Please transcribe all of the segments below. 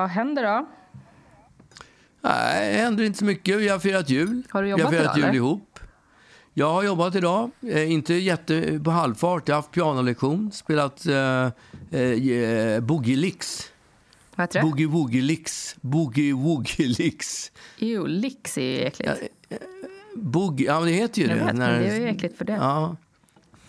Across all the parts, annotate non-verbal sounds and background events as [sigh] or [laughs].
vad händer då? Nej, det händer inte så mycket. Vi har firat jul. Har du vi har jobbat firat idag, jul eller? ihop. Jag har jobbat idag. Eh, inte jätte på halvfart. Jag har haft pianolektion. Spelat eh, eh, Boogie Licks. Vad heter det? Boogie Woogie Licks. Boogie Woogie Licks. Jo, Lix är ju äckligt. Boogie, ja det heter ju Jag det. vet, men det är ju äckligt för det. Ja,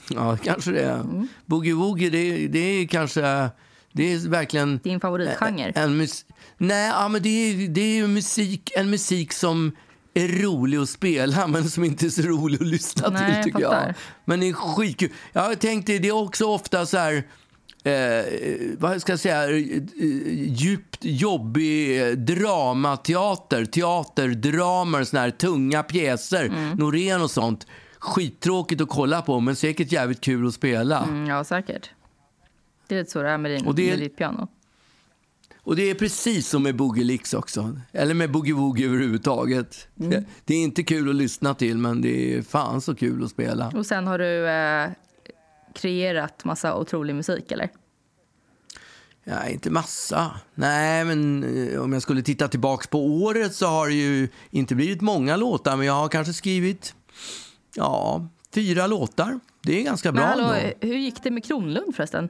ja kanske det. Mm. Boogie Woogie, det, det är kanske... Det är verkligen... Din favoritgenre? En mus- Nej, ja, men det är, det är ju musik, en musik som är rolig att spela [laughs] men som inte är så rolig att lyssna Nej, till tycker jag. Men det är skitkul. Jag har tänkt det, det är också ofta så här... Eh, vad ska jag säga? eh, Djupt jobbig dramateater. Teater, dramer, såna här tunga pjäser. Mm. Norén och sånt. Skittråkigt att kolla på men säkert jävligt kul att spela. Mm, ja, säkert. Det är lite så det är med, din, Och det är- med ditt piano. Och det är precis som med Boogie också. Eller med Boogie Woogie överhuvudtaget. Mm. Det, det är inte kul att lyssna till, men det är fan så kul att spela. Och sen har du eh, kreerat massa otrolig musik, eller? Ja, inte massa. Nej, men eh, om jag skulle titta tillbaks på året så har det ju inte blivit många låtar, men jag har kanske skrivit ja, fyra låtar. Det är ganska bra Men hallå, ändå. hur gick det med Kronlund förresten?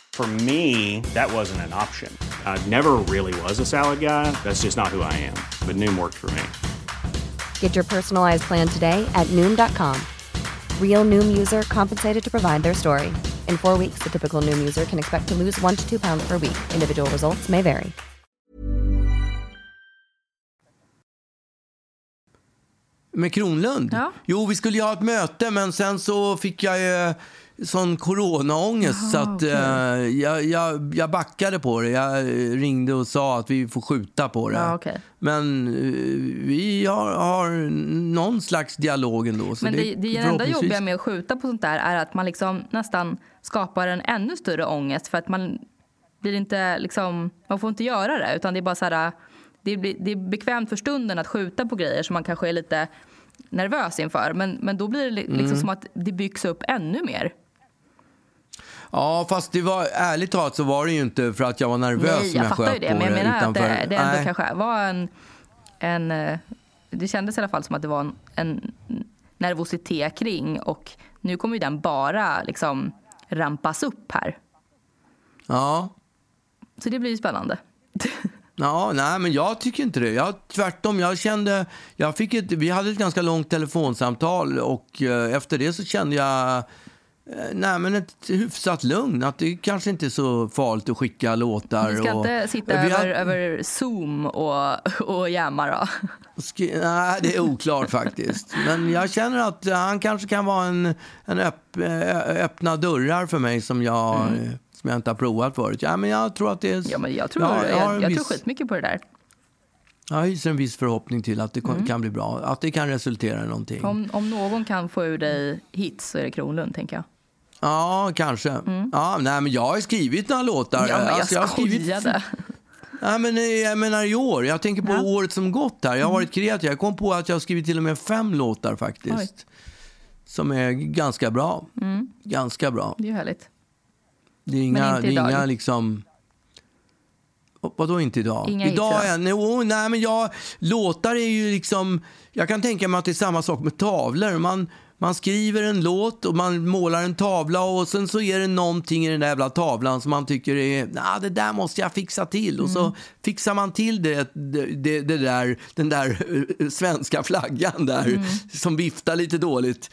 For me, that wasn't an option. I never really was a salad guy. That's just not who I am. But Noom worked for me. Get your personalized plan today at Noom.com. Real Noom user compensated to provide their story. In four weeks, the typical Noom user can expect to lose one to two pounds per week. Individual results may vary. Med Kronlund? Ja. Jo, vi skulle ju ha ett möte, men sen så fick jag ju sån coronaångest så att eh, jag, jag, jag backade på det. Jag ringde och sa att vi får skjuta på det. Ja, okej. Men eh, vi har, har någon slags dialog ändå. Så Men det, det, enda förhoppningsvis- jobbiga med att skjuta på sånt där är att man liksom nästan skapar en ännu större ångest för att man blir inte liksom, man får inte göra det utan det är bara så här, det, blir, det är bekvämt för stunden att skjuta på grejer som man kanske är lite nervös inför men, men då blir det li- liksom Mm. som att det byggs upp ännu mer. Ja, fast det var, ärligt talat så var det ju inte för att jag var nervös Nej, jag jag fattar ju det men jag det. menar att utan det, det ändå nej. kanske var en, en, eh, det kändes i alla fall som att det var en, en nervositet kring och nu kommer ju den bara liksom rampas upp här. Ja. Så det blir ju spännande. [laughs] Ja, nej, men jag tycker inte det. Jag, tvärtom, jag kände... Jag fick ett, vi hade ett ganska långt telefonsamtal och eh, efter det så kände jag nej, men ett hyfsat lugn. Att det kanske inte är så farligt att skicka låtar. Vi ska och, inte sitta vi har- över, över Zoom och, och jamma då. Nej, det är oklart faktiskt. Men jag känner att han kanske kan vara en, en öpp, eh, öppna dörrar för mig som jag, eh, som jag inte har provat förut. Ja, men jag tror att det är... Mm. Ja, men jag tror, Ja, jag, har jag, en tror viss- skitmycket på det där. Jag hyser en viss förhoppning till att det Mm. kan- kan bli bra. Att det kan resultera i någonting. Om, om någon kan få ur dig hits så är det Kronlund, tänker jag. Ja, kanske. Ja, nej, men jag har skrivit några låtar. Mm. Ja, men jag Alltså, har skrivit- skojade. Nej, men eh, jag menar i år. Jag tänker på Ja. Mm. året som gått här. Jag har varit kreativ. Jag kom på att jag har skrivit till och med fem låtar faktiskt. Oj. Som är ganska bra. Ganska bra. Det är härligt. Det är inga, inte det är idag. inga liksom... Vadå inte idag? Inga idag är, no, nej, men jag, låtar är ju liksom... Jag kan tänka mig att det är samma sak med tavlor. Man, man skriver en låt och man målar en tavla och sen så är det någonting i den där jävla tavlan som man tycker är, nah, det där måste jag fixa till. Och Mm. så fixar man till det, det, det, där, den där eh, svenska flaggan där Mm. som viftar lite dåligt.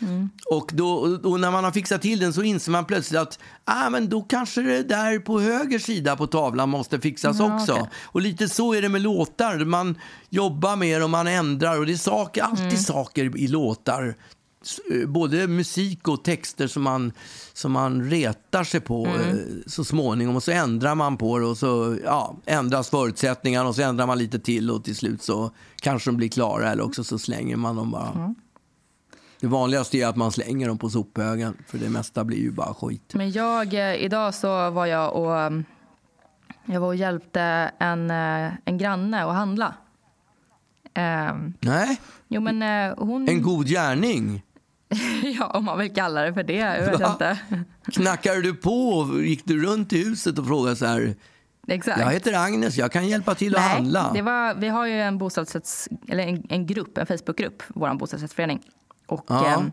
Och, då, och när man har fixat till den så inser man plötsligt att ah, men då kanske det där på höger sida på tavlan måste fixas Ja, också. okej. Och lite så är det med låtar. Man jobbar mer och man ändrar och det är saker, alltid Mm. saker i låtar både musik och texter som man, som man retar sig på Mm. eh, så småningom. Och så ändrar man på det och så ja, ändras förutsättningarna och så ändrar man lite till och till slut så kanske de blir klara eller också så slänger man dem bara. Mm. Det vanligaste är att man slänger dem på sophögen för det mesta blir ju bara skit. Men jag, eh, idag så var jag och, um, jag var och hjälpte en, eh, en granne att handla. Um, Nej, jo men eh, hon... en god gärning. [laughs] ja, om man vill kalla det för det. Jag vet Va? inte. Knackade du på och gick du runt i huset och frågade så här. Exakt. Jag heter Agnes, jag kan hjälpa till att Nej, handla. det var, vi har ju en bostadsrätts, eller en, en grupp, en Facebookgrupp, vår bostadsrättsförening. Och, Ja. ehm,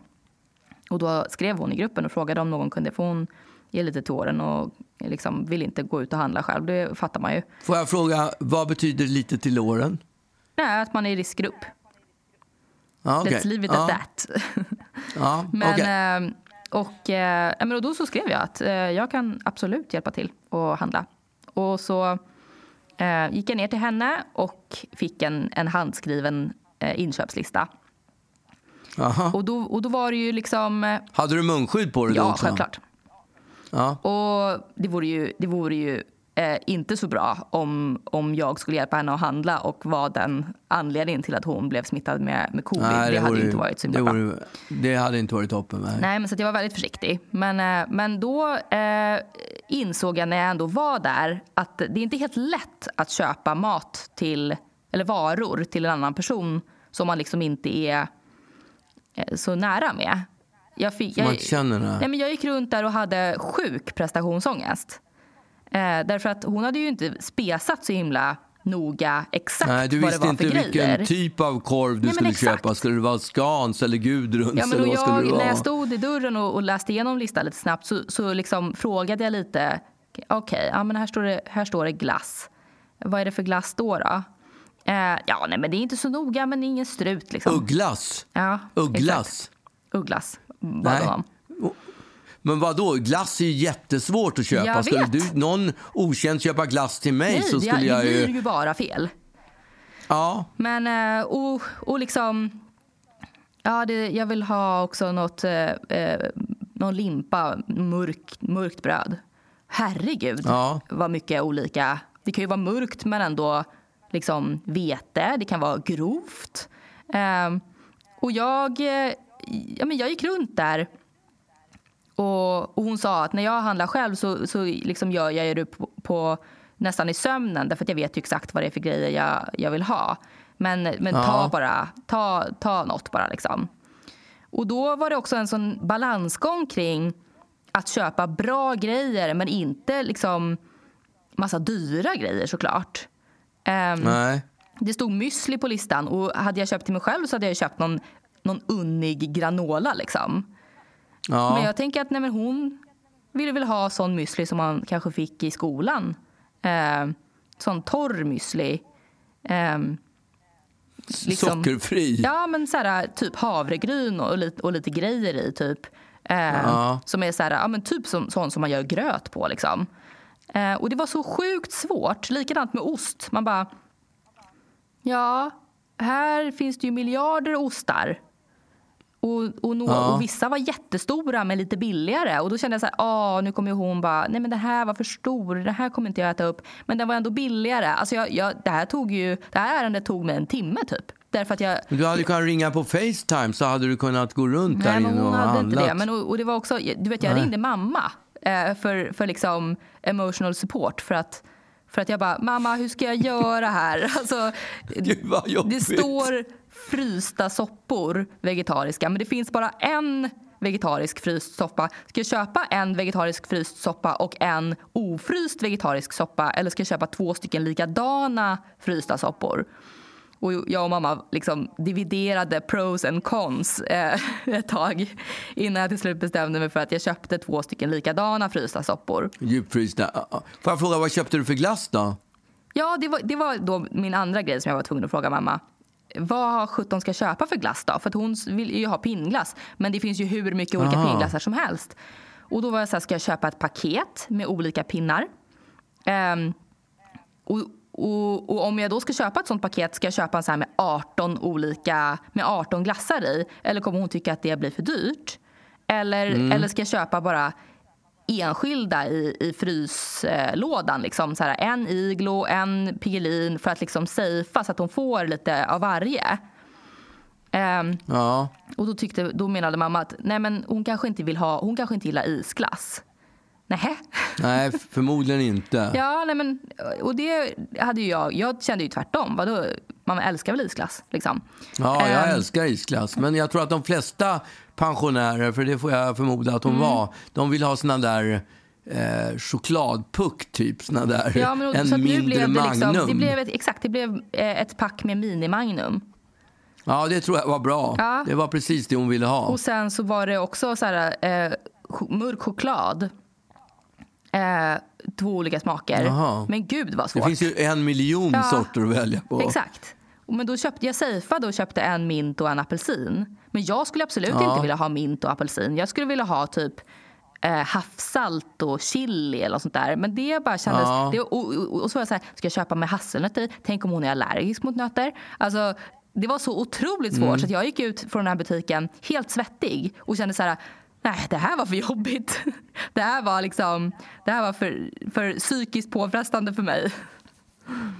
och då skrev hon i gruppen och frågade om någon kunde, för hon är lite till åren och liksom vill inte gå ut och handla själv. Det fattar man ju. Får jag fråga, vad betyder lite till åren? Nej, att man är i riskgrupp. Okej. Let's leave it at that. [laughs] [laughs] Men, okej. ehm, och, eh, och då så skrev jag att eh, jag kan absolut hjälpa till och handla. Och så eh, gick jag ner till henne och fick en, en handskriven eh, inköpslista. Aha. Och då, och då var det ju liksom... eh, Hade du munskydd på dig då Ja, också? självklart. Ja. Och det vore ju, det vore ju eh, inte så bra om, om jag skulle hjälpa henne att handla och var den anledningen till att hon blev smittad med, med covid. Nej, det, hade ju ju- inte varit så det, himla bra. vore, det hade inte varit toppen. Nej. Nej, men så jag var väldigt försiktig. Men, eh, men då eh, insåg jag när jag ändå var där att det är inte helt lätt att köpa mat till, eller varor till en annan person som man liksom inte är eh, så nära med. Jag, fick, jag, det. nej, men jag gick runt där och hade sjuk prestationsångest. Eh, därför att hon hade ju inte spesat så himla noga exakt Nej, du det visste inte grejer. vilken typ av korv du men skulle exakt. köpa. Skulle det vara Scans eller Gudruns? Ja, men eller vad skulle jag, det vara? när jag stod i dörren och, och läste igenom listan lite snabbt så, så liksom frågade jag lite. Okej, ja, men här, står det, här står det glass. Vad är det för glass då? då? Eh, ja, nej, men det är inte så noga, men ingen strut. Liksom. Ugglas? Ja, Ugglas? exakt. Ugglas Nej. om. Men vad då? Glass är ju jättesvårt att köpa. Jag Skulle vet. du, någon okänd köpa glass till mig Nej, så det, skulle det jag blir ju... ju bara fel. Ja, Men, eh, och, och liksom... Ja, det, jag vill ha också något, eh, eh, någon limpa, mörk, mörkt bröd. Herregud, Ja. vad mycket olika... Det kan ju vara mörkt, men ändå liksom vete. Det kan vara grovt. Ehm, och jag, eh, ja, men jag gick runt där och, och hon sa att när jag handlar själv så, så liksom gör jag det på, på nästan i sömnen därför att jag vet ju exakt vad det är för grejer jag, jag vill ha. Men, men ta Ja. bara, ta, ta något bara liksom. Och då var det också en sån balansgång kring att köpa bra grejer men inte liksom massa dyra grejer såklart. Ehm, nej. det stod müsli på listan och hade jag köpt till mig själv så hade jag köpt någon, någon unnig granola liksom. Ja. Men jag tänker att nej, hon ville väl ha sån müsli som man kanske fick i skolan. Eh, sån torr müsli. Eh, liksom- Sockerfri? ja, men så här, typ havregryn och, lite, och lite grejer i typ. Eh, Ja. Som är så här, ja, men typ som, sån som man gör gröt på liksom. Eh, och det var så sjukt svårt. Likadant med ost. Man bara, ja, här finns det ju miljarder ostar. Och, och, no- Ja. och vissa var jättestora men lite billigare. Och då kände jag så här, ah, nu kommer hon bara, nej men det här var för stor, det här kommer inte jag äta upp. Men den var ändå billigare. Alltså jag, jag, det här tog ju, det här ärendet tog mig en timme typ. Därför att jag, Du hade kunnat ringa på Facetime så hade du kunnat gå runt där nej men inne och hon hade handlat. inte det. Men, och, och det var också, du vet jag Nej. ringde mamma eh, för, för liksom emotional support. För att, för att jag bara, mamma hur ska jag göra här? [laughs] Alltså, det står frysta soppor vegetariska, men det finns bara en vegetarisk fryst soppa. Ska jag köpa en vegetarisk fryst soppa och en ofryst vegetarisk soppa eller ska jag köpa två stycken likadana frysta soppor? Och jag och mamma liksom dividerade pros and cons eh, [laughs] ett tag innan jag till slut bestämde mig för att jag köpte två stycken likadana frysta soppor. Djupfrysta. Ja, ja. Får jag fråga, vad köpte du för glass då? Ja, det var, det var då min andra grej som jag var tvungen att fråga mamma. Vad 17 ska köpa för glass då? För att hon vill ju ha pinnglass. Men det finns ju hur mycket olika Aha. pinnglassar som helst. Och då var jag så här, ska jag köpa ett paket med olika pinnar? Ehm, och, och, och, om jag då ska köpa ett sånt paket, ska jag köpa en så här med 18 olika, med 18 glassar i? Eller kommer hon tycka att det blir för dyrt? Eller, mm. eller ska jag köpa bara enskilda i, i fryslådan. Liksom, så här, en iglo, en pigelin för att liksom safea så att hon får lite av varje. Um, ja. Och då, tyckte, då menade mamma att nej, men hon, kanske inte vill ha, hon kanske inte gillar isglass. Nej. nej, förmodligen inte. [laughs] Ja, nej, men, och det hade jag. Jag kände ju tvärtom. Vadå? Man älskar väl isglass? Liksom. Ja, jag um, älskar isglass. Men jag tror att de flesta pensionärer, för det får jag förmoda att hon mm. var, de vill ha såna där eh, chokladpuck, typ. Såna där, ja, men, en så mindre blev det liksom- Magnum. Det blev ett, exakt, det blev eh, ett pack med mini-Magnum. Ja, det tror jag var bra. Ja. Det var precis det hon ville ha. Och sen så var det också så här, eh, mörk choklad. Eh, två olika smaker. Jaha. Men gud vad svårt. Det finns ju en miljon ja. sorter att välja på. Exakt. Men då köpte jag safeade och köpte en mint och en apelsin. Men jag skulle absolut ja. inte vilja ha mint och apelsin. Jag skulle vilja ha typ eh, havssalt och chili eller sånt där. Men det bara kändes... Ja. Det, och, och, och, så var jag så här, ska jag köpa med hasselnötter i? Tänk om hon är allergisk mot nötter? Alltså, det var så otroligt svårt mm. så jag gick ut från den här butiken helt svettig och kände så här nej det här var för jobbigt. [laughs] Det här var liksom, det här var för, för psykiskt påfrestande för mig.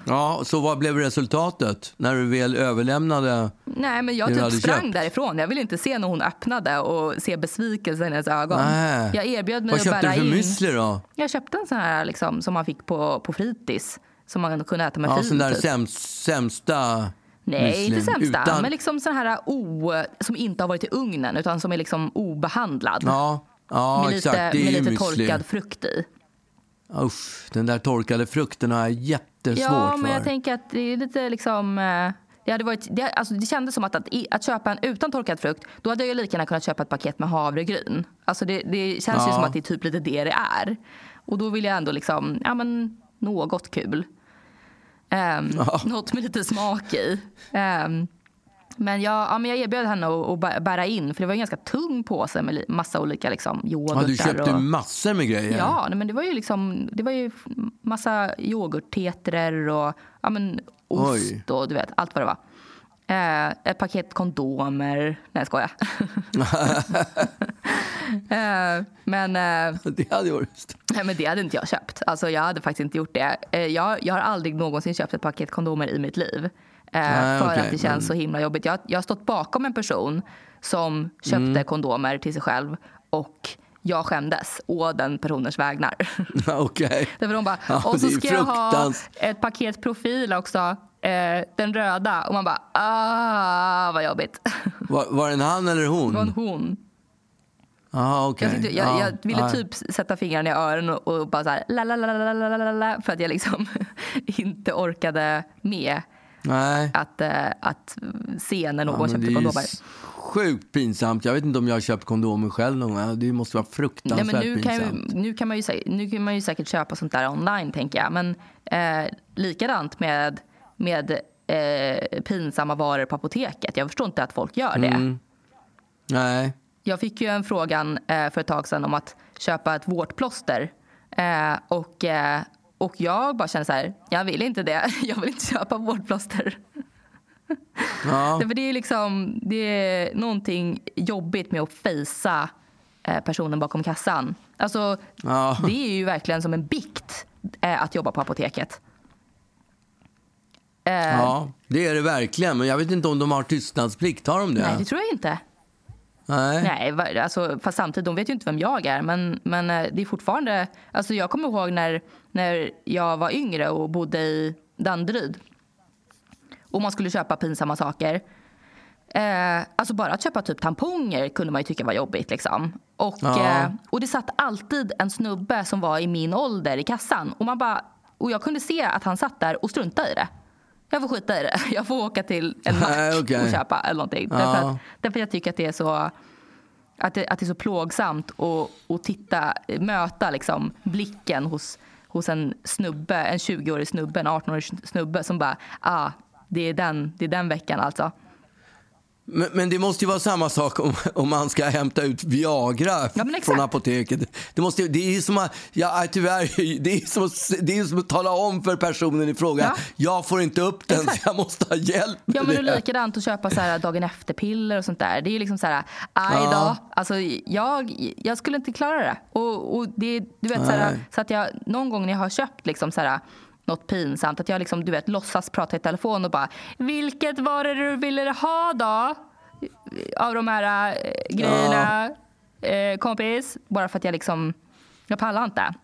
Ja, så vad blev resultatet när du väl överlämnade? Nej, men jag typ sprang köpt? därifrån. Jag ville inte se när hon öppnade och se besvikelsen i hennes ögon. Nej. Jag erbjöd mig vad att bära in. Vad köpte du för müsli då? Jag köpte en sån här liksom, som man fick på, på fritids. Som man kunde äta med ja, fil. Sån där typ. sämst, sämsta Nej, inte sämsta. Utan... Men liksom sån här o, som inte har varit i ugnen utan som är liksom obehandlad. Ja, ja med exakt. Lite, med lite torkad frukt i. Usch, den där torkade frukten har jag jättesvårt ja, för. men jag tänker att det är lite liksom... Eh, det, hade varit, det, alltså det kändes som att, att, att köpa en utan torkad frukt, då hade jag lika gärna kunnat köpa ett paket med havregryn. Alltså det, det känns ja. ju som att det är typ lite det det är. Och då vill jag ändå liksom, ja men något kul. Um, ja. Något med lite smak i. Um, men jag, ja, men jag erbjöd henne att, bära in, för det var en ganska tung påse med massa olika liksom, yoghurtar. Ja, du köpte och, massor med grejer. Ja, men det var ju, liksom, det var ju massa yoghurtetrer och ja, men, ost Oj. och du vet, allt vad det var. Eh, ett paket kondomer. Nej, jag skojar. [laughs] eh, men, eh, det hade varit Nej, men det hade inte jag köpt. Alltså, jag hade faktiskt inte gjort det. Eh, jag, jag har aldrig någonsin köpt ett paket kondomer i mitt liv. Eh, Nej, för okay. att det känns mm. så himla jobbigt. Jag, jag har stått bakom en person som köpte mm. kondomer till sig själv och jag skämdes å den personens vägnar. [laughs] Okej. Okay. Därför hon bara, ja, och så ska jag ha ett paket profil också, eh, den röda. Och man bara, ah vad jobbigt. [laughs] Var, var det en han eller hon? Det var en hon. Aha, okay. jag, jag, ah, jag, ville ah. typ sätta fingrarna i öronen och, och bara så här, la, la, la, la, la, la, la, för att jag liksom [laughs] inte orkade med Nej. Att, äh, att se när någon ja, köpte kondomer. Sjukt pinsamt. Jag vet inte om jag har köpt kondomer själv någon gång. Det måste vara fruktansvärt Nej, nu pinsamt. Kan, nu, kan man ju, nu kan man ju säkert köpa sånt där online, tänker jag. Men eh, likadant med, med eh, pinsamma varor på apoteket. Jag förstår inte att folk gör det. Mm. Nej. Jag fick ju en frågan eh, för ett tag sedan om att köpa ett vårtplåster. Eh, och, eh, och jag bara kände så här, jag vill inte det. [laughs] Jag vill inte köpa vårdplåster. Ja. [laughs] För det är liksom, det är någonting jobbigt med att fejsa eh, personen bakom kassan. Alltså, ja. det är ju verkligen som en bikt eh, att jobba på apoteket. Eh, ja, det är det verkligen. Men jag vet inte om de har tystnadsplikt. Har de det? Nej, det tror jag inte. Nej. Nej, alltså, fast samtidigt, de vet ju inte vem jag är. Men, men eh, det är fortfarande... Alltså, jag kommer ihåg när, när jag var yngre och bodde i Danderyd. Och man skulle köpa pinsamma saker. Eh, alltså bara att köpa typ tamponger kunde man ju tycka var jobbigt. Liksom. Och, ja. eh, och det satt alltid en snubbe som var i min ålder i kassan. Och, man bara, och jag kunde se att han satt där och struntade i det. Jag får skita i det. [laughs] Jag får åka till en mack okay. och köpa eller någonting. Ja. Därför, att, därför jag tycker att det är så att det, att det är så plågsamt att, att titta, möta liksom blicken hos, hos en snubbe, en 20-årig snubbe, en 18-årig snubbe som bara, ah, det är, den, det är den veckan alltså. Men, men, det måste ju vara samma sak om, om man ska hämta ut Viagra ja, från apoteket. Det, måste, [laughs] det är som att, ja, tyvärr, det är, som att, det är som att tala om för personen i fråga, ja. jag får inte upp den exakt. så jag måste ha hjälp med Ja men det är likadant att köpa så här, dagen efter-piller och sånt där. Det är liksom så här, aj då. Ja. Alltså, jag, jag skulle inte klara det. Och, och det, du vet, så, här, så att jag någon gång när jag har köpt liksom så här, något pinsamt. Att jag liksom, du vet, låtsas prata i telefon och bara Vilket var det du ville ha då? Av de här äh, grejerna, ja. äh, kompis. Bara för att jag liksom, jag pallar inte.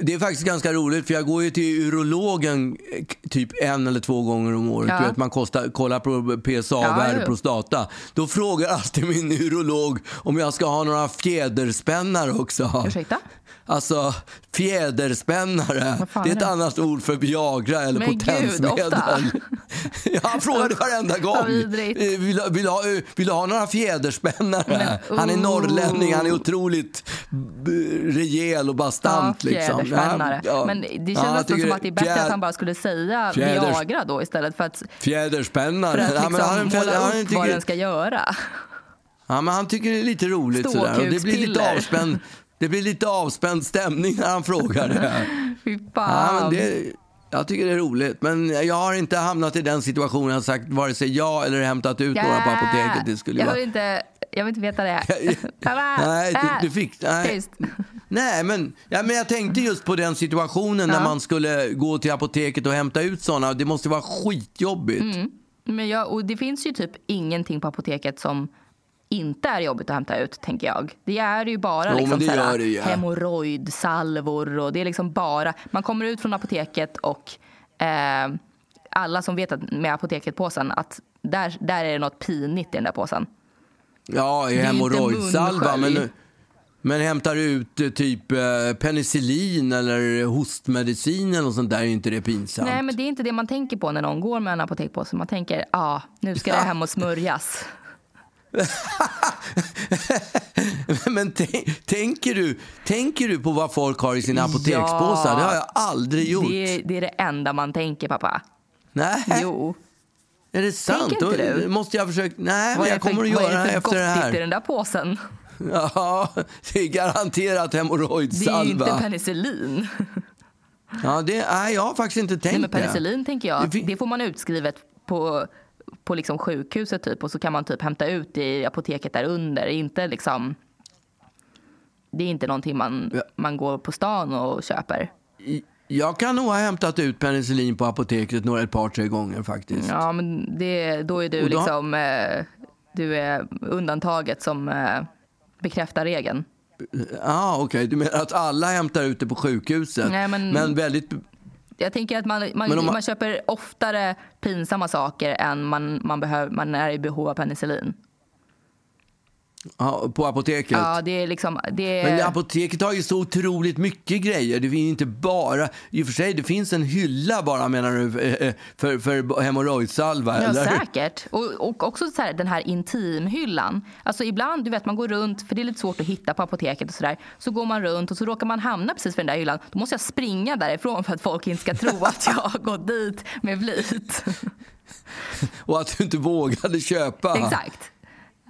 Det är faktiskt ganska roligt, för jag går ju till urologen eh, typ en eller två gånger om året. Ja. Vet, man kostar, kollar på PSA-värde, ja, prostata. Då frågar alltid min [laughs] urolog om jag ska ha några fjäderspännare också. Ursäkta? Alltså fjäderspännare. Det är ett annat ord för Viagra eller Men potensmedel. Gud, [laughs] Han frågade varenda gång. Vill, vill, vill, ha, vill du ha några fjäderspännare? Men, han är norrlänning, han är otroligt rejäl och bastant. Ja, liksom. ja, ja. Men det känns ja, som att det är bättre fjär... att han bara skulle säga fjäders... Viagra då istället för att, fjäderspännare. För att liksom han, måla upp tycker... vad den ska göra. Ja, men han tycker det är lite roligt. Sådär. Och det blir lite avspänd det blir lite avspänd stämning när han frågar det. [laughs] Fy fan. Ja, det, jag tycker det är roligt. Men jag har inte hamnat i den situationen och sagt vare sig ja eller hämtat ut yeah. några på apoteket. Det skulle jag, vara... vill inte, jag vill inte veta det. [laughs] [laughs] nej, du, du, fick... Nej. nej, men, ja, men jag tänkte just på den situationen ja. när man skulle gå till apoteket och hämta ut sådana. Det måste vara skitjobbigt. Mm. Men jag, och det finns ju typ ingenting på apoteket som inte är jobbigt att hämta ut, tänker jag. Det är ju bara jo, liksom, det ja. hemorrojdsalvor och det är liksom bara... Man kommer ut från apoteket och eh, alla som vet att med apoteket-påsen att där, där är det något pinigt i den där påsen. Ja, hemorrojdsalva. Men, men hämtar ut eh, typ eh, penicillin eller hostmedicin eller sånt där är inte det pinsamt. Nej, men det är inte det man tänker på när någon går med en apotekpåse. Man tänker, ja, ah, nu ska det hem och smörjas. [laughs] Men tänker, du, tänker du på vad folk har i sina apotekspåsar? Ja, det har jag aldrig gjort. Det, det, är det enda man tänker, pappa. Nej. Jo. Är det sant? Tänker inte du? måste jag försöka... Nej, men jag kommer att göra det efter det här. Vad är det för i den där påsen? [laughs] Ja, det är garanterat hemorrojdsalva. Det är inte penicillin. Ja, det, nej, jag har faktiskt inte tänkt nej, men penicillin det. tänker jag, det får man utskrivet på på liksom sjukhuset typ och så kan man typ hämta ut i apoteket där under. Inte liksom, det är inte någonting man, ja. man går på stan och köper. Jag kan nog ha hämtat ut penicillin på apoteket några ett par, tre gånger faktiskt. Ja, men det, då är du då... liksom, eh, du är undantaget som eh, bekräftar regeln. Ja, ah, okej. Okay. Du menar att alla hämtar ut det på sjukhuset? Nej, men... men väldigt jag tänker att man, man, man... man, köper oftare pinsamma saker än man, man, behöver, man är i behov av penicillin. Ja, på apoteket? Ja, det är liksom... Det är... Men apoteket har ju så otroligt mycket grejer. Det finns inte bara... I och för sig, det finns en hylla bara menar du eh, eh, för, för hemorrojdsalva? Ja, eller? säkert. Och, och också så här, den här intimhyllan. Alltså ibland, du vet, man går runt, för det är lite svårt att hitta på apoteket och så där. Så går man runt och så råkar man hamna precis vid den där hyllan. Då måste jag springa därifrån för att folk inte ska tro att jag har gått dit med flit. [laughs] och att du inte vågade köpa. Exakt.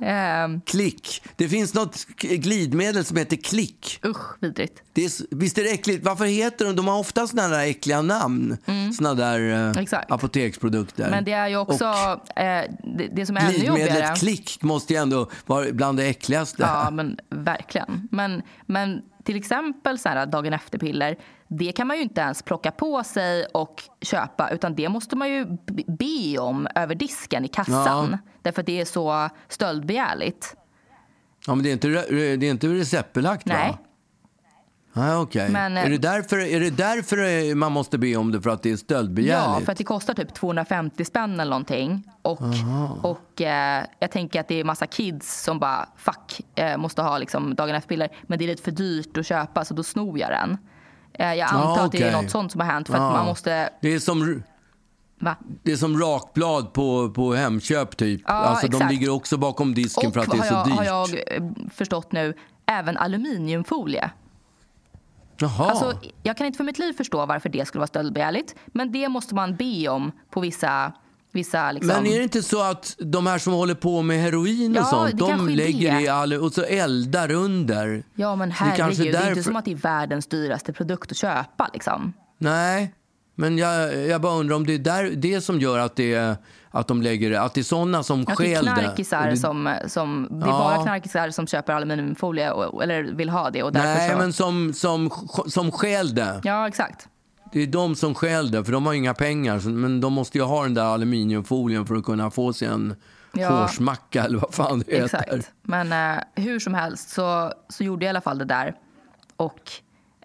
Um, klick. Det finns något glidmedel som heter klick. Usch, vidrigt. Det är, visst är det äckligt? Varför heter de? De har ofta såna där äckliga namn. Mm. Såna där uh, apoteksprodukter. Men det är ju också Och, eh, det, det, som är ännu jobbigare. Klick måste ju ändå vara bland det äckligaste. Ja, men verkligen. Men, men till exempel så här, dagen efter-piller det kan man ju inte ens plocka på sig och köpa utan det måste man ju be om över disken i kassan. Ja. Därför att det är så stöldbegärligt. Ja, men det är inte, det är inte receptbelagt Nej. va? Ah, okay. Men, är, det därför, är det därför man måste be om det? För att det är stöldbegärligt? Ja, för att det kostar typ 250 spänn eller någonting. Och, och eh, jag tänker att det är massa kids som bara fuck, eh, måste ha liksom dagen efter-piller. Men det är lite för dyrt att köpa så då snor jag den. Eh, jag antar ah, okay. att det är något sånt som har hänt. För ah. att man måste... Det är som... Va? Det är som rakblad på, på Hemköp typ. Ja, alltså, de ligger också bakom disken och, för att det är så jag, dyrt. har jag eh, förstått nu, även aluminiumfolie. Jaha. Alltså, jag kan inte för mitt liv förstå varför det skulle vara stöldbegärligt. Men det måste man be om på vissa vissa liksom... Men är det inte så att de här som håller på med heroin och Ja, sånt, de lägger det. i all, och så eldar under? Ja men Så det herregud, det är därför- inte som att det är världens dyraste produkt att köpa liksom. Nej, men jag, jag bara undrar om det är där, det som gör att, det, är- att de lägger att det är såna som Att stjäl det. knarkisar det- som, som, det är Ja. bara knarkisar som köper aluminiumfolie och, eller vill ha det och Nej, så... men som, som, som stjäl det. Ja exakt. Det är de som stjäl det, för de har inga pengar. Men de måste ju ha den där aluminiumfolien för att kunna få sig en Ja. hårsmacka eller vad fan det heter. Exakt. Men eh, hur som helst så, så gjorde jag i alla fall det där. Och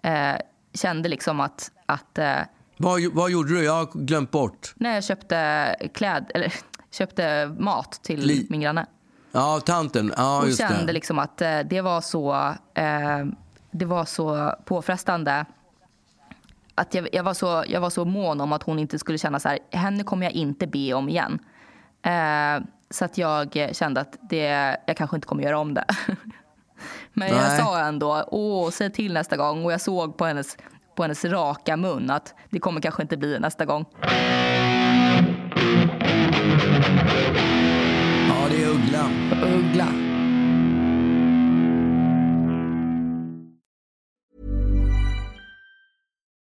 eh, kände liksom att, att eh, Vad, vad gjorde du? Jag har glömt bort. när jag köpte kläd, eller [laughs] köpte mat till Li- min granne. Ja, tanten. Ja, Och just kände det. liksom att eh, det var så, eh, det var så påfrestande. Att jag, jag, var så, jag var så mån om att hon inte skulle känna så här, henne kommer jag inte be om igen. Eh, så att jag kände att det, jag kanske inte kommer göra om det. [laughs] Men jag Nej. sa ändå, åh, säg till nästa gång. Och jag såg på hennes, på hennes raka mun att det kommer kanske inte bli nästa gång.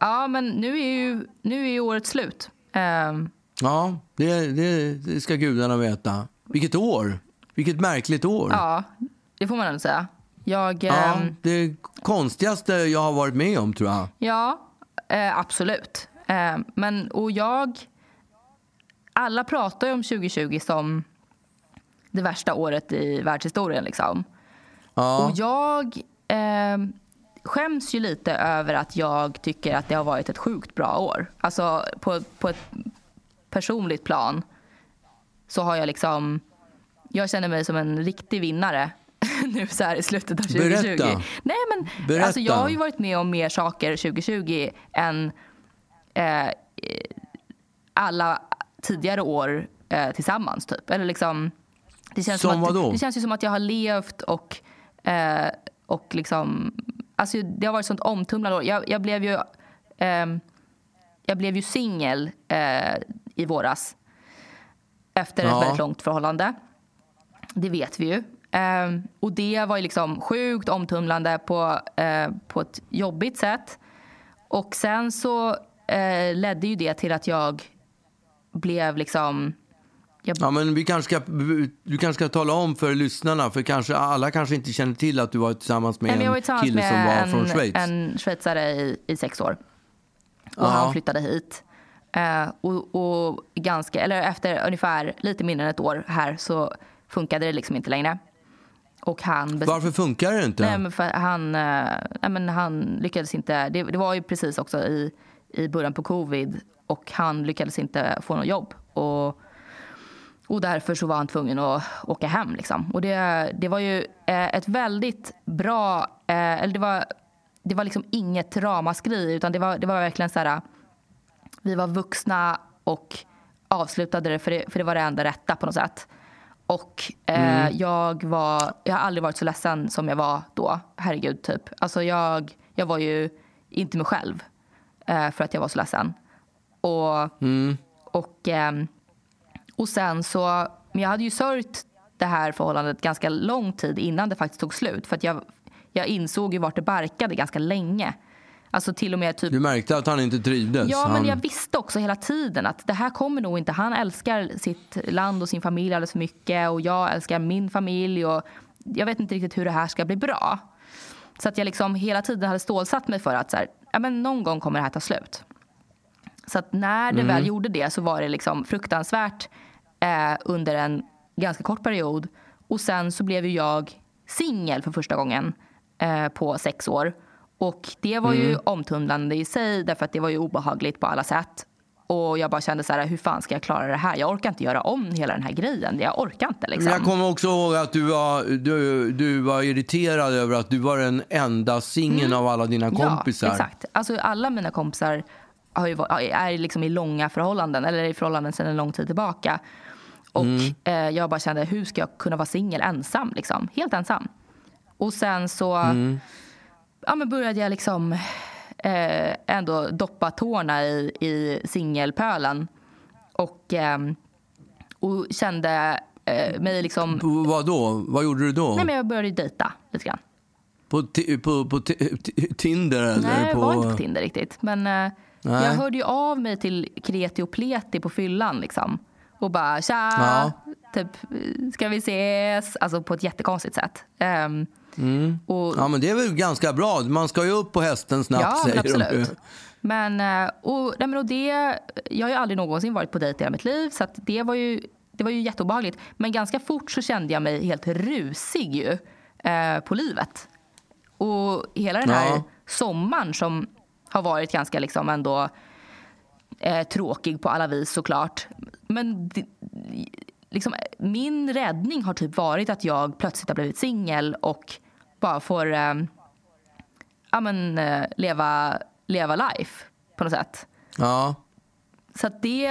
Ja, men nu är ju, nu är ju året slut. Ehm, Ja, det, det, det ska gudarna veta. Vilket år! Vilket märkligt år. ja, det får man ändå säga. Jag, Ja, ehm, det konstigaste jag har varit med om, tror jag. Ja, eh, absolut. Eh, men, och jag... Alla pratar ju om 2020 som det värsta året i världshistorien. Liksom. Ja. Och jag eh, skäms ju lite över att jag tycker att det har varit ett sjukt bra år. Alltså på, på ett personligt plan så har jag liksom... Jag känner mig som en riktig vinnare [laughs] nu så här i slutet av 2020. Berätta. Nej, men Berätta. Alltså, jag har ju varit med om mer saker 2020 än eh, alla tidigare år eh, tillsammans. Typ. Eller liksom, det, känns Som som att, vadå? det känns ju som att jag har levt och, eh, och liksom... Alltså, det har varit ett sånt omtumlande år. Jag, jag blev ju, jag blev ju singel eh, i våras efter ett Ja. väldigt långt förhållande. Det vet vi ju. Ehm, och det var ju liksom sjukt omtumlande på, eh, på ett jobbigt sätt. Och sen så eh, ledde ju det till att jag blev liksom... Jag, Ja, men vi kanske ska, du kanske ska tala om för lyssnarna, för kanske, alla kanske inte känner till att du var tillsammans med Nej, en tillsammans kille som var med från en, Schweiz. en schweizare i, i sex år. Och Ja. han flyttade hit. Eh, och, och ganska, eller efter ungefär lite mindre än ett år här så funkade det liksom inte längre. Och han Varför funkar det inte? Nej, men för han, eh, nej, men han lyckades inte. Det, det var ju precis också i, i början på covid och han lyckades inte få något jobb. Och, och därför så var han tvungen att åka hem. Liksom. Och det, det var ju eh, ett väldigt bra... Eh, eller det var, det var liksom inget ramaskri utan det var, det var verkligen så här... Vi var vuxna och avslutade det för, det för det var det enda rätta på något sätt. Och eh, jag var... Jag har aldrig varit så ledsen som jag var då. Herregud, typ. Alltså jag, jag var ju inte mig själv eh, för att jag var så ledsen. Och, och, ehm, och sen så... Men jag hade ju sörjt det här förhållandet ganska lång tid innan det faktiskt tog slut. För att jag, jag insåg ju vart det barkade ganska länge. Alltså till och med typ Du märkte att han inte trivdes? Ja, han... men jag visste också hela tiden att det här kommer nog inte. Han älskar sitt land och sin familj alldeles för mycket och jag älskar min familj och jag vet inte riktigt hur det här ska bli bra. Så att jag liksom hela tiden hade stålsatt mig för att så här, ja, men någon gång kommer det här ta slut. Så att när det väl gjorde det så var det liksom fruktansvärt eh, under en ganska kort period. Och sen så blev ju jag singel för första gången eh, på sex år. Och det var ju omtumlande i sig därför att det var ju obehagligt på alla sätt. Och jag bara kände så här, hur fan ska jag klara det här? Jag orkar inte göra om hela den här grejen. Jag orkar inte liksom. Jag kommer också ihåg att du var, du, du var irriterad över att du var den enda singeln av alla dina kompisar. Ja, exakt. Alltså alla mina kompisar har ju, varit- är liksom i långa förhållanden eller i förhållanden sedan en lång tid tillbaka. Och Mm. eh, jag bara kände, hur ska jag kunna vara singel ensam? Liksom? Helt ensam. Och sen så Mm. ja, men började jag liksom eh, ändå doppa tårna i, i singelpölen. Och, ehm, och kände eh, mig liksom... På- Vad då? Vad gjorde du då? Nej, men jag började dejta lite grann. På, på, på ti- ti- Tinder eller? Nej, jag på... var inte på Tinder riktigt. Men eh, jag hörde ju av mig till kreti och pleti på fyllan. Liksom. Och bara tja, Ja. typ, ska vi ses? Alltså på ett jättekonstigt sätt. Ehm, och, Ja, men det är väl ganska bra. Man ska ju upp på hästen snabbt, ja, men säger de ju. absolut. Men, eh, och, nej, men och det, jag har ju aldrig någonsin varit på dejt i hela mitt liv. Så det, var ju, det var ju jätteobehagligt. Men ganska fort så kände jag mig helt rusig ju, eh, på livet. Och hela den här Ja. sommaren som har varit ganska liksom ändå eh, tråkig på alla vis såklart. Men det, liksom, min räddning har typ varit att jag plötsligt har blivit singel och bara får eh, ja, men, eh, leva, leva life på något sätt. Ja. Så att det,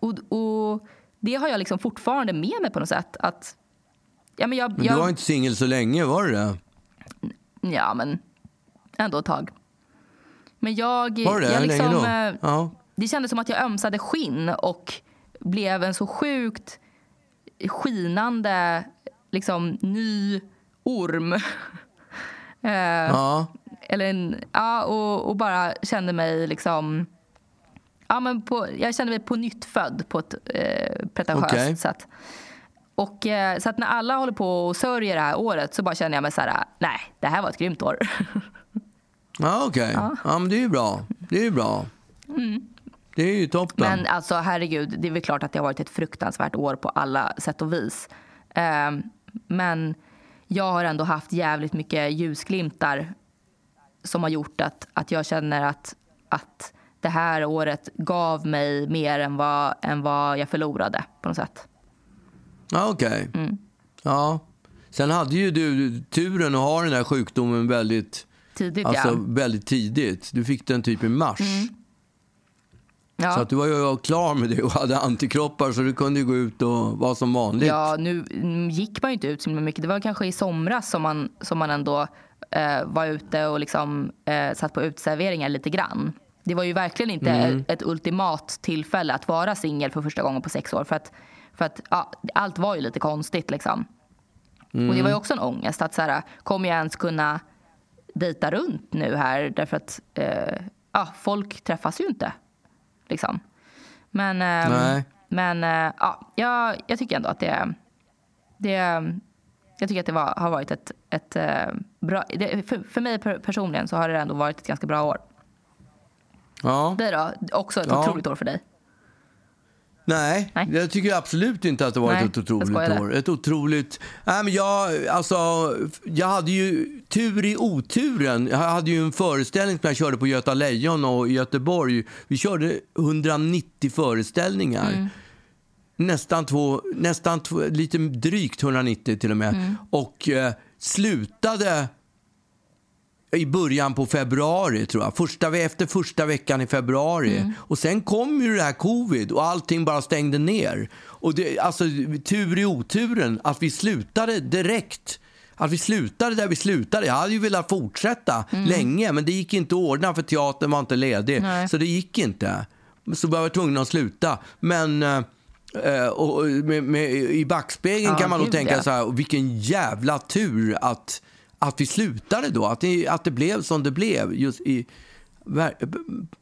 och, och det har jag liksom fortfarande med mig på något sätt. Att, ja, men jag, Men jag, du var inte singel så länge, var du det? Ja, men ändå ett tag. Men jag... Var det? jag länge liksom, då? eh, Ja. Det kändes som att jag ömsade skinn och blev en så sjukt skinande liksom, ny orm. [laughs] Eh, Ja. Eller en, ja, och, och bara kände mig liksom... Ja, men på, jag kände mig på nytt född på ett eh, pretentiöst Okej. sätt. Och, eh, så att när alla håller på och sörjer det här året så bara känner jag mig så här, nej, det här var ett grymt år. [laughs] Ja, okej. Ja. men det är ju bra. Det är ju bra. Det är ju toppen. Men alltså herregud, det är väl klart att det har varit ett fruktansvärt år på alla sätt och vis. Ehm, men jag har ändå haft jävligt mycket ljusglimtar som har gjort att, att jag känner att, att det här året gav mig mer än vad, än vad jag förlorade på något sätt. Okej. Mm. Ja. Sen hade ju du turen att ha den här sjukdomen väldigt, Tidigt alltså, ja. väldigt tidigt. Du fick den typ i mars. Mm. ja. Så att du var ju klar med det och hade antikroppar så du kunde ju gå ut och vara som vanligt. Ja, nu mm, gick man ju inte ut så mycket. Det var kanske i somras som man, som man ändå eh, var ute och liksom, eh, satt på utserveringar lite grann. Det var ju verkligen inte ett, ett ultimat tillfälle att vara singel för första gången på sex år. För att, för att ja, allt var ju lite konstigt. Liksom. Och det var ju också en ångest. Att så här, kommer jag ens kunna dejta runt nu här? Därför att eh, ja, folk träffas ju inte. Liksom. Men, Nej. men eh, ja, jag, jag tycker ändå att det, det jag tycker att det var, har varit ett, ett eh, bra... Det, för, för mig per, personligen så har det ändå varit ett ganska bra år. Ja. Det då? Också ett Ja. otroligt år för dig. Nej, Nej. jag tycker absolut inte att det var Nej, ett otroligt år. Ett otroligt... Nej, men jag, alltså, jag hade ju tur i oturen. Jag hade ju en föreställning som jag körde på Göta Lejon och Göteborg. Vi körde 190 föreställningar. Mm. Nästan två, nästan två, lite drygt 190 till och med. Mm. Och eh, slutade i början på februari, tror jag. Första, efter första veckan i februari. Mm. Och Sen kom ju det här covid och allting bara stängde ner. Och det, alltså, tur i oturen att vi slutade direkt. Att vi slutade där vi slutade. Jag hade ju velat fortsätta länge, men det gick inte att ordna för teatern var inte ledig. Nej. Så det gick inte. Så var jag tvungen att sluta. Men... eh, och med, med, I backspegeln Ja, kan man gud, tänka ja. så här, vilken jävla tur att, att vi slutade då. Att det, att det blev som det blev. Just i, ver,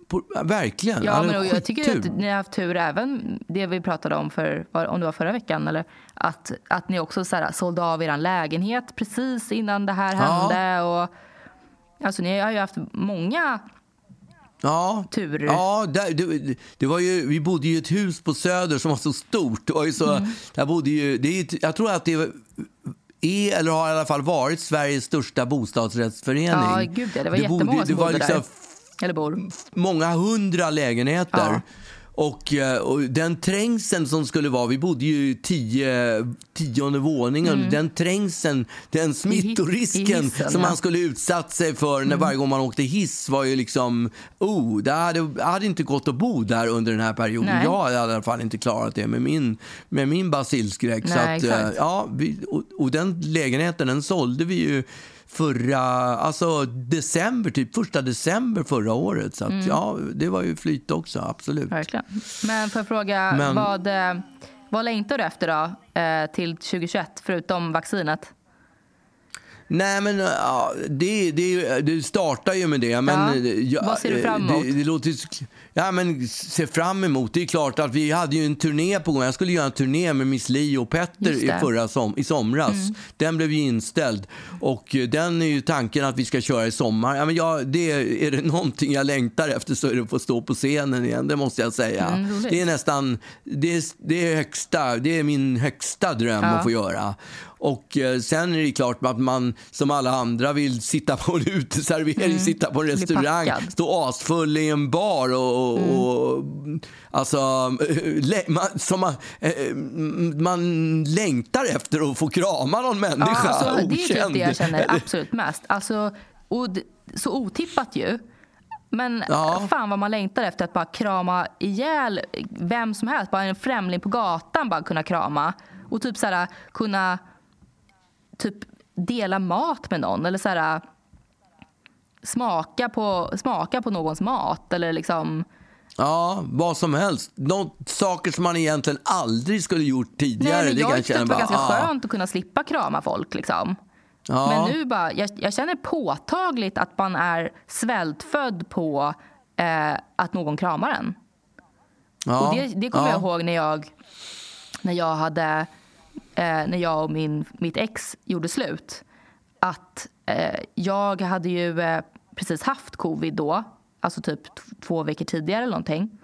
på, verkligen. Ja, men jag tycker att ni har haft tur även det vi pratade om för, om det var förra veckan eller att, att ni också så här, sålde av er lägenhet precis innan det här Ja. hände och alltså ni har ju haft många Ja, tur. ja där, det, det var ju, vi bodde ju i ett hus på Söder som var så stort. Det var ju så, Mm. där bodde ju, det är, jag tror att det är, eller har i alla fall varit, Sveriges största bostadsrättsförening. Ja, gud ja, det var bodde- jättemånga som det var bodde liksom där. Eller bor. många hundra lägenheter. Ja. Och, eh, och den trängseln som skulle vara, vi bodde ju i tio, tionde våningen, den trängseln, den smittorisken Mm. hissen, som. Mm. man skulle utsatt sig för när varje gång man åkte hiss var ju liksom, oh, det hade, hade inte gått att bo där under den här perioden. Nej. Jag hade i alla fall inte klarat det med min, med min basilskräck. Så Nej, att, eh, ja, vi, och, och den lägenheten den sålde vi ju förra, alltså december, typ första december förra året. Så att, Mm. ja, det var ju flyt också, absolut. Verkligen. Men får jag fråga, Men- vad, eh, vad längtar du efter då eh, till 2021 förutom vaccinet? Nej, men ja, det, det, det startar ju med det. Men, Ja. ja, Vad ser du fram emot? Det, det låter, ja, men se fram emot. Det är klart att vi hade ju en turné på gång. Jag skulle göra en turné med Miss Li och Petter i. Mm. förra som, i somras. Den blev ju inställd. Och eh, den är ju tanken att vi ska köra i sommar. Ja, men jag, det, är det någonting jag längtar efter så är det att få stå på scenen igen. Det måste jag säga. Mm, det är nästan, det är, det är högsta, det är min högsta dröm Ja. att få göra. Och eh, sen är det klart att man som alla andra vill sitta på en [laughs] uteservering, sitta på en restaurang, stå asfull i en bar och, och, och alltså, [laughs] man, som man, eh, man längtar efter att få krama någon människa Ja, alltså, det är typ okänd. det jag känner [laughs] absolut mest. Alltså, så otippat ju. Men Ja. fan vad man längtar efter att bara krama ihjäl vem som helst. Bara en främling på gatan bara kunna krama. Och typ så här, kunna typ dela mat med någon. Eller så här, smaka, på, smaka på någons mat. Eller liksom... Ja, vad som helst. Nå saker som man egentligen aldrig skulle gjort tidigare. Nej, men det jag tyckte det var bara, ganska ah. skönt att kunna slippa krama folk. Liksom. Ja. Men nu bara, jag, jag känner påtagligt att man är svältfödd på eh, att någon kramar en. ja. Och det, det kommer ja. jag ihåg när jag, när jag, hade, eh, när jag och min, mitt ex gjorde slut. Att eh, jag hade ju eh, precis haft covid då, alltså typ två veckor tidigare eller någonting.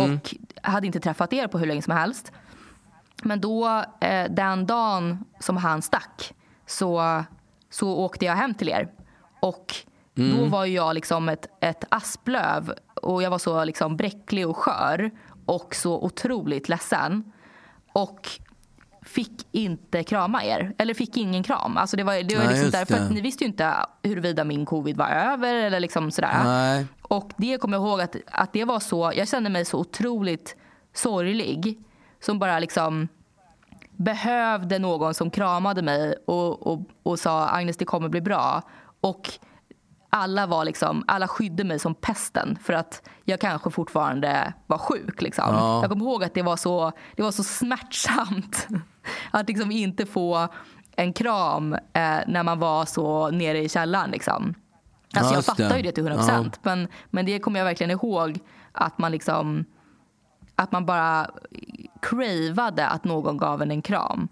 Och hade inte träffat er på hur länge som helst. Men då, eh, den dagen som han stack så, så åkte jag hem till er. Och då var jag liksom ett, ett asplöv och jag var så liksom bräcklig och skör och så otroligt ledsen. Och fick inte krama er. Eller fick ingen kram. Alltså det var, det var Nej, liksom därför att det. ni visste ju inte huruvida min covid var över eller liksom sådär. Nej. Och det kommer jag ihåg att, att det var så, jag kände mig så otroligt sorglig. Som bara liksom behövde någon som kramade mig och, och, och sa Agnes det kommer bli bra. Och alla var liksom, alla skydde mig som pesten för att jag kanske fortfarande var sjuk. Liksom. Ja. Jag kommer ihåg att det var så, det var så smärtsamt [laughs] att liksom inte få en kram eh, när man var så nere i källaren. Liksom. Alltså Ja, jag fattar ju det till 100 procent. Men, men det kommer jag verkligen ihåg att man liksom att man bara cravade att någon gav en en kram.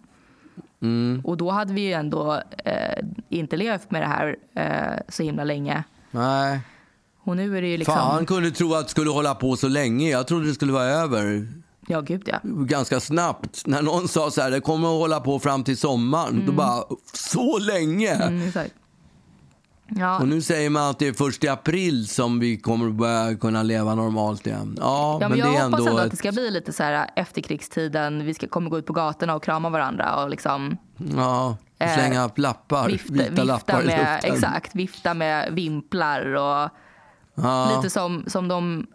Mm. Och då hade vi ju ändå eh, inte levt med det här eh, så himla länge. Nej. Och nu är det ju liksom... Fan kunde tro att det skulle hålla på så länge. Jag trodde det skulle vara över Ja, gud ja. ganska snabbt. När någon sa så här, det kommer att hålla på fram till sommaren. Då bara, så länge? Mm, exakt. Ja, Och nu säger man att det är först i april som vi kommer att börja kunna leva normalt igen. Ja, ja, men men, jag det är hoppas ändå... ändå att ett- det ska bli lite så här efterkrigstiden. Vi ska, kommer gå ut på gatorna och krama varandra och liksom Ja, slänga upp lappar, vifta, vita vifta lappar i med, luften. exakt, vifta med vimplar och Ja. lite som, som de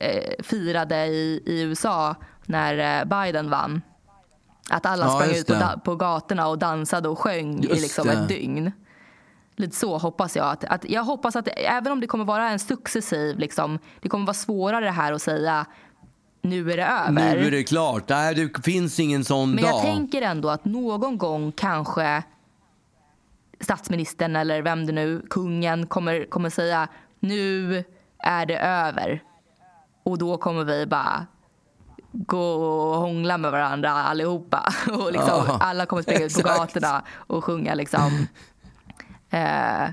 eh, firade i, i USA när eh, Biden vann. Att alla Ja, sprang ut på, på gatorna och dansade och sjöng i Just liksom det. ett dygn. Lite så hoppas jag. Att, att jag hoppas att även om det kommer vara en successiv, liksom, det kommer vara svårare här att säga nu är det över. Nu är det klart. Nej, det finns ingen sån Men dag. jag tänker ändå att någon gång kanske statsministern eller vem det nu, kungen kommer, kommer säga nu är det över. Och då kommer vi bara gå och hångla med varandra allihopa. [laughs] Och liksom, alla kommer springa ut på gatorna och sjunga liksom eh,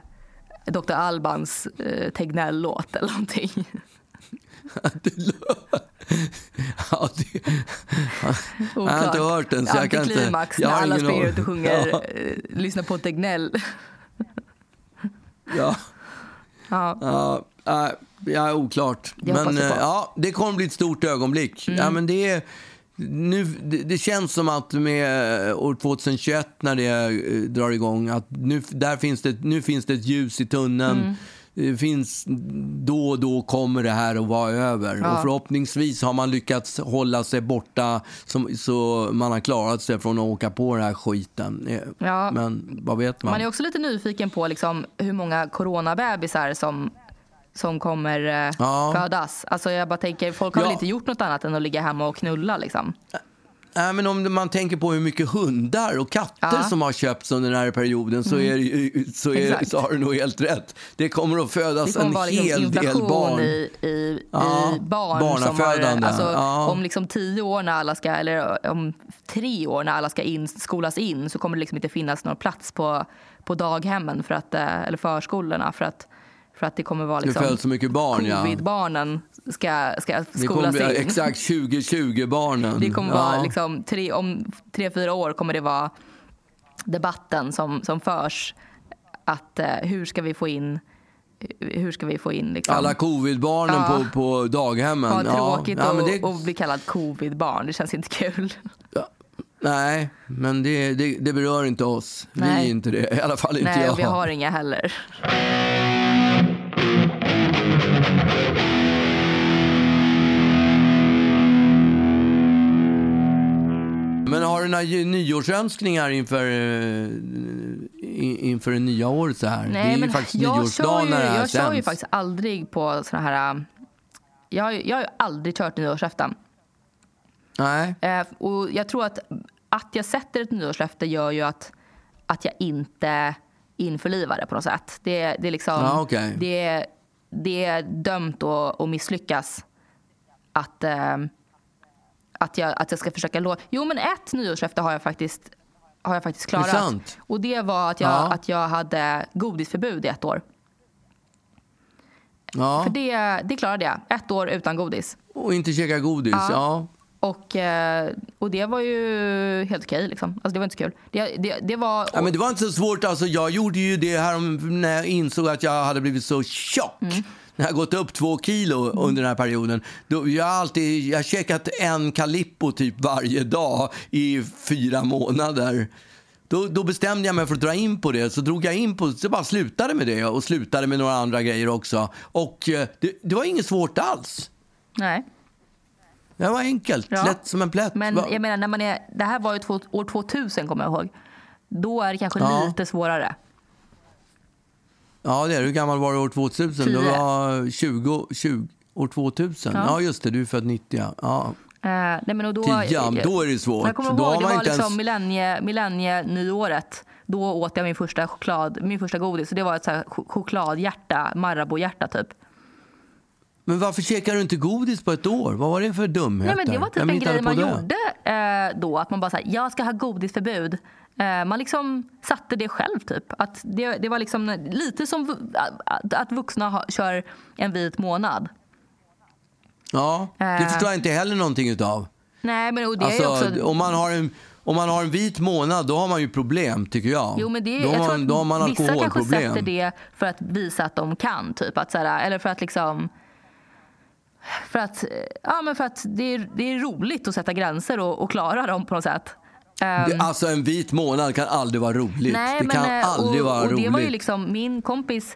Dr. Albans eh, Tegnell-låt eller någonting. [laughs] Ja, det, jag har inte hört den så jag kan inte... Jag när har alla ingen springer ut och sjunger Ja, eh, Lyssna på Tegnell. ja. Ja. Ja, ja, oklart. Hoppas men eh, ja, det kommer bli ett stort ögonblick. Mm. Ja, men det, är, nu, det, det känns som att med eh, år 2021 när det eh, drar igång, att nu, där finns det, nu finns det ett ljus i tunneln. Mm. Det finns, då och då kommer det här att vara över. Ja. Och förhoppningsvis har man lyckats hålla sig borta som, så man har klarat sig från att åka på den här skiten. Eh, Ja. Men vad vet man? Man är också lite nyfiken på liksom hur många coronabebisar som, som kommer eh, Ja. födas. Alltså jag bara tänker, folk har Ja. väl inte gjort något annat än att ligga hemma och knulla liksom. Nej, men om man tänker på hur mycket hundar och katter Ja. som har köpts under den här perioden så, är, det ju- så, är, så har du nog helt rätt. Det kommer att Det födas kommer en vara liksom hel del barn. i, i, Ja, i barn som har, alltså, Ja. Om liksom tio år när alla ska, eller om tre år när alla ska in, skolas in så kommer det liksom inte finnas någon plats på, på daghemmen för att, eh, eller förskolorna för att, för att det kommer vara Det liksom föds så mycket barn, ja. Covid-barnen ska, ska Det skolas bli in. exakt 2020-barnen. Det kommer ja. vara liksom, tre, om tre, fyra år kommer det vara debatten som, som förs. Att eh, hur ska vi få in, hur ska vi få in liksom, Alla covid-barnen Ja. på, på daghemmen. ha tråkigt ja, och, det, och bli kallad covid-barn. Det känns inte kul. Nej, men det, det, det berör inte oss. Vi Nej. är inte det. I alla fall inte Nej, jag. och vi har inga heller. Men har du några nyårsönskningar inför, eh, in- inför det nya året så här? det är ju faktiskt jag kör ju, när det här Jag kör ju faktiskt aldrig på såna här... äh, Jag, har ju- jag har ju aldrig kört nyårsafton. Nej. Eh, och jag tror att att jag sätter ett nyårslöfte gör ju att, att jag inte införlivar det på något sätt. Det, det, är, liksom, Ja, okej. det, det är dömt att, att misslyckas. Att, eh, att, jag, att jag ska försöka låta... Jo, men ett nyårslöfte har jag faktiskt, har jag faktiskt klarat. sant? Och det var att jag, Ja. att jag hade godisförbud i ett år. Ja. För det, det klarade jag. Ett år utan godis. Och inte käka godis. Ja. Ja. Och, eh, och det var ju helt okej. liksom. alltså, det var inte så kul. Det, det, det var... Ja, men det var inte så svårt. Alltså, jag gjorde ju det här när jag insåg att jag hade blivit så tjock. Mm. När jag gått upp två kilo under den här perioden. Då, jag har alltid jag har käkat en Calippo typ varje dag i fyra månader. Då, då bestämde jag mig för att dra in på det. Så drog jag in på så bara slutade med det och slutade med några andra grejer också. Och eh, det, det var inget svårt alls. Nej. Det var enkelt, Ja. lätt som en plätt. Men jag menar, när man är, det här var ju två, år 2000 kommer jag ihåg. Då är det kanske Ja. lite svårare. Ja, det är du. Hur gammal var du år 2000? Du Tio. var 20, 20 år 2000. Ja. Ja. just det. Du är född 90. ja. Eh, nej, men då, Tian, då är det svårt. Jag kommer Då har ihåg, det var inte liksom ens- millennie, millennienyåret. Då åt jag min första, choklad, min första godis. Så det var ett så här ch- chokladhjärta, Marabou-hjärta typ. Men varför käkar du inte godis på ett år? Vad var det för dumheter? Nej, men det var typ en grej man det? gjorde eh, då. Att man bara sa jag ska ha godisförbud. Eh, man liksom satte det själv typ. Att det, det var liksom lite som att, vuxna ha, kör en vit månad. Ja, det Eh. förstår jag inte heller någonting utav. Nej, men och det är Alltså, också... om, man har en, om man har en vit månad, då har man ju problem, tycker jag. Jo, men det, då, jag man, då har man vissa kanske sätter det för att visa att de kan. Typ, att, så här, eller för att liksom... För att, ja, men för att det, är, det är roligt att sätta gränser och, och klara dem på något sätt. Det, alltså en vit månad kan aldrig vara roligt. Nej, det men, kan eh, aldrig och, vara och roligt. det var ju liksom, min kompis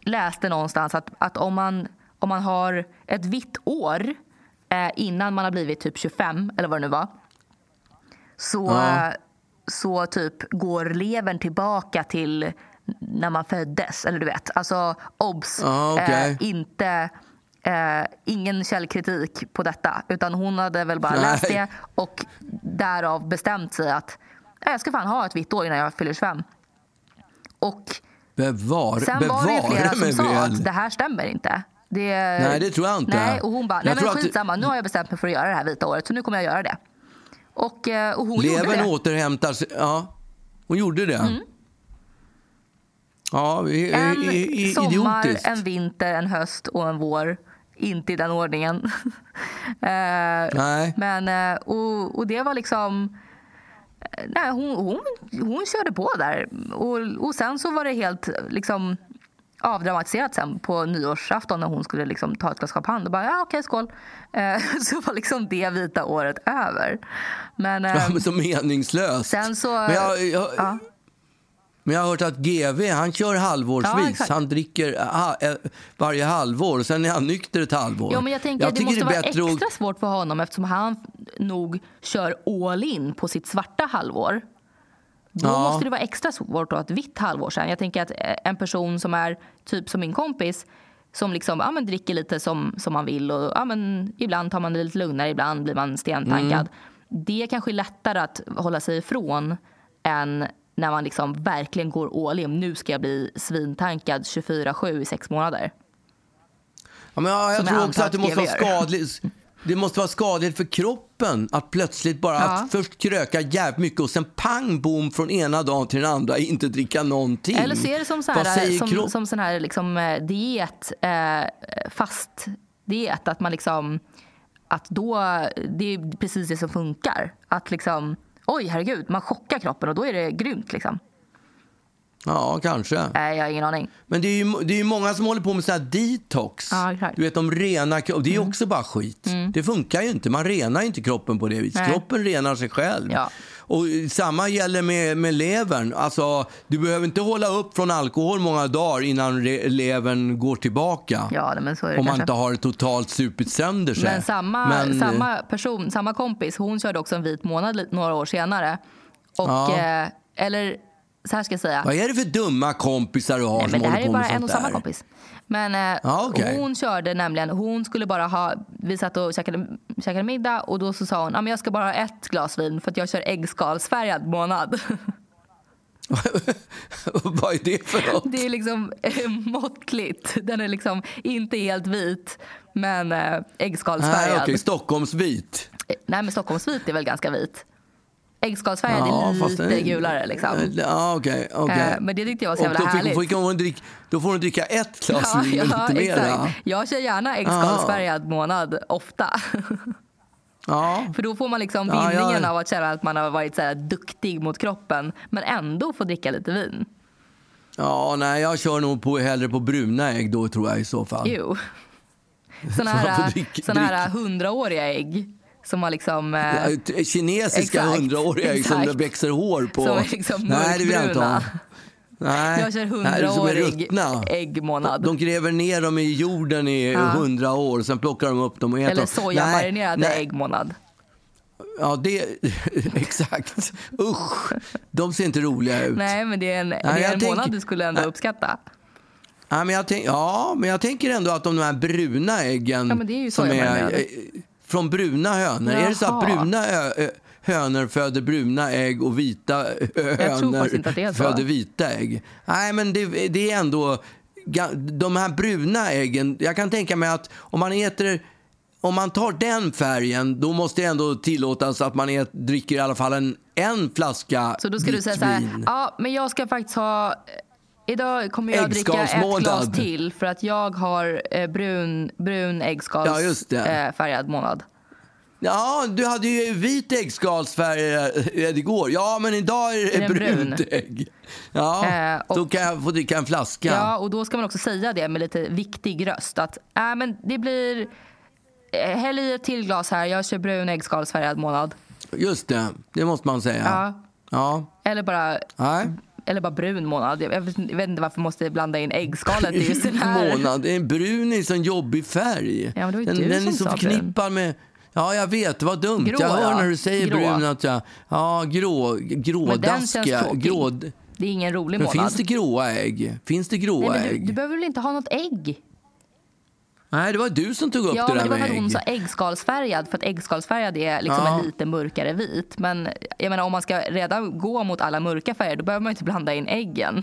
läste någonstans att, att om, man, om man har ett vitt år eh, innan man har blivit typ 25 eller vad det nu var. Så, Ja. så typ går levern tillbaka till när man föddes. Eller du vet, alltså obs. Ja, okej. eh, inte, eh, ingen källkritik på detta. Utan hon hade väl bara Nej. läst det och därav bestämt sig att "Nej, jag ska fan ha ett vitt år innan jag fyller 25. Och Bevar, sen var det ju flera som sa väl. att det här stämmer inte. Det, Nej, det tror jag inte. Nej, och hon bara, nej men att- skitsamma, nu har jag bestämt mig för att göra det här vita året så nu kommer jag göra det. Och, eh, och hon gjorde Levern det. återhämtar sig. Ja, hon gjorde det. Ja, i, En i, i, sommar, idiotiskt. en vinter, en höst och en vår. Inte i den ordningen. [laughs] eh, Nej. men, eh, och, och det var liksom... eh, Nej, hon, hon, hon körde på där. Och, och sen så var det helt liksom avdramatiserat sen på nyårsafton när hon skulle liksom ta ett glas champagne. Då bara, ja okej, skål. Eh, [laughs] så var liksom det vita året över. Men, eh, Ja, men så meningslöst. sen så... Men jag, jag, ja. Men jag har hört att GV han kör Ja, halvårsvis. exakt. han dricker ha, eh, varje halvår och sen är han nykter ett halvår. Ja, men jag tänker att det måste vara bättre extra att- svårt för honom eftersom han nog kör all in på sitt svarta halvår. Då Ja. måste det vara extra svårt att ha ett vitt halvår sen. Jag tänker att eh, en person som är typ som min kompis som liksom, ja, men dricker lite som, som man vill och ja, men ibland tar man det lite lugnare, ibland blir man stentankad. Mm. Det är kanske är lättare att hålla sig ifrån än när man liksom verkligen går all in. Nu ska jag bli svintankad 24-7 i sex månader. Ja, men ja, jag jag tror också antar att det måste vara [laughs] skadligt. Det måste vara skadligt för kroppen att plötsligt bara Ja. att först kröka jävligt mycket och sen pang bom från ena dagen till den andra inte dricka någonting. Eller så är det som, så Vad här, som, kropp- som sån här liksom, eh, diet, eh, fast diet. Att man liksom, att då, det är precis det som funkar. Att liksom, oj herregud, man chockar kroppen och då är det grymt liksom. Ja, kanske. Nej, jag har ingen aning. Men det är ju det är ju många som håller på med sån här detox. Ja, du vet, de renar kroppen. Det är ju också bara skit. Det funkar ju inte. Man renar inte kroppen på det viset. Kroppen renar sig själv. Ja. Och samma gäller med, med levern. Alltså, du behöver inte hålla upp från alkohol många dagar innan levern går tillbaka. Ja, men så är det Om man kanske. inte har totalt supit sönder sig. Men samma, Men, eh, samma person, samma kompis, hon körde också en vit månad några år senare. Och, Ja. eh, eller så här ska jag säga. Vad är det för dumma kompisar du har Nej, som men det här är bara en och samma där? kompis. Men eh, Ja, okej. hon körde nämligen, hon skulle bara ha, vi satt och käkade, käkade middag och då så sa hon, "Ja, men jag ska bara ha ett glas vin för att jag kör äggskalsfärgad månad. [laughs] Vad är det för [laughs] något? Det är liksom eh, måttligt. Den är liksom inte helt vit men Nej, äggskalsfärgad. okej, Stockholmsvit. Eh, Nej men Stockholmsvit är väl ganska vit. Äggskalsfärgad Ja, är lite är- gulare liksom. Ja, okej. okej. Eh, men det tyckte jag var så jävla då, fick, härligt. får hon dricka, då får hon dricka ett [laughs] glas Ja, ja, lite exakt. Jag kör gärna äggskalsfärgad månad ofta. Ja. [laughs] För då får man liksom vinningen av att känna att man har varit så här duktig mot kroppen men ändå få dricka lite vin. ja, nej, jag kör nog på, hellre på bruna ägg då tror jag i så fall. Jo. Såna [laughs] Så här, drick- såna här hundraåriga ägg som har liksom... eh, Ja, Kinesiska hundraåriga ägg som det växer hår på. Som är liksom nej, det vill jag inte ha. Nej. Jag kör Nej, hundraårig äggmånad. De gräver ner dem i jorden i Ja. hundra år, sen plockar de upp dem och äter Eller sojamarinerade Nej, nej. äggmånad. Ja, det... [laughs] Exakt. Usch. De ser inte roliga ut. Nej, men det är en, det jag är en tänker- månad du skulle ändå Nej. uppskatta. Ja, men jag, tänk, ja, men jag tänker ändå att de här bruna äggen Ja, men det är ju som är från bruna hönor. Är det så att bruna hönor föder bruna ägg och vita hönor är föder vita ägg? Nej, men det, det är ändå... De här bruna äggen, jag kan tänka mig att om man äter om man tar den färgen, då måste det ändå tillåtas att man ät, dricker i alla fall en, en flaska Så då ska du säga så här, ja men jag ska faktiskt ha Idag kommer jag dricka ett glas till för att jag har eh, brun, brun Ja, just det. äggskals eh, färgad månad. Ja, du hade ju vit äggskalsfärg eh, igår. Ja, men idag är det brunt brun? ägg. Ja, Eh, och- då kan jag få dricka en flaska. Ja, och då ska man också säga det med lite viktig röst att äh, men det blir eh, Häll i ett till glas här, jag kör brun äggskalsfärgad månad. Just det, det måste man säga. Ja. Ja. Eller bara, Nej. Eller bara brun månad. Jag vet, jag vet inte varför jag måste blanda in äggskalet i just den här. Månad. Det är en brun är en sån jobbig färg. Ja, den den som är så förknippad med... Ja, jag vet. Var dumt. Grå, jag hör ja. när du säger Grå. brun att jag... Ja, grå, grådaskiga. Grå, Det är ingen rolig men månad. finns det gråa ägg? Finns det gråa Nej, men du, ägg? du behöver väl inte ha något ägg? Nej, det var du som tog upp Ja, det men där det var för att hon sa äggskalsfärgad för att äggskalsfärgad är liksom Ja. en lite mörkare vit. Men jag menar om man ska redan gå mot alla mörka färger då behöver man inte blanda in äggen.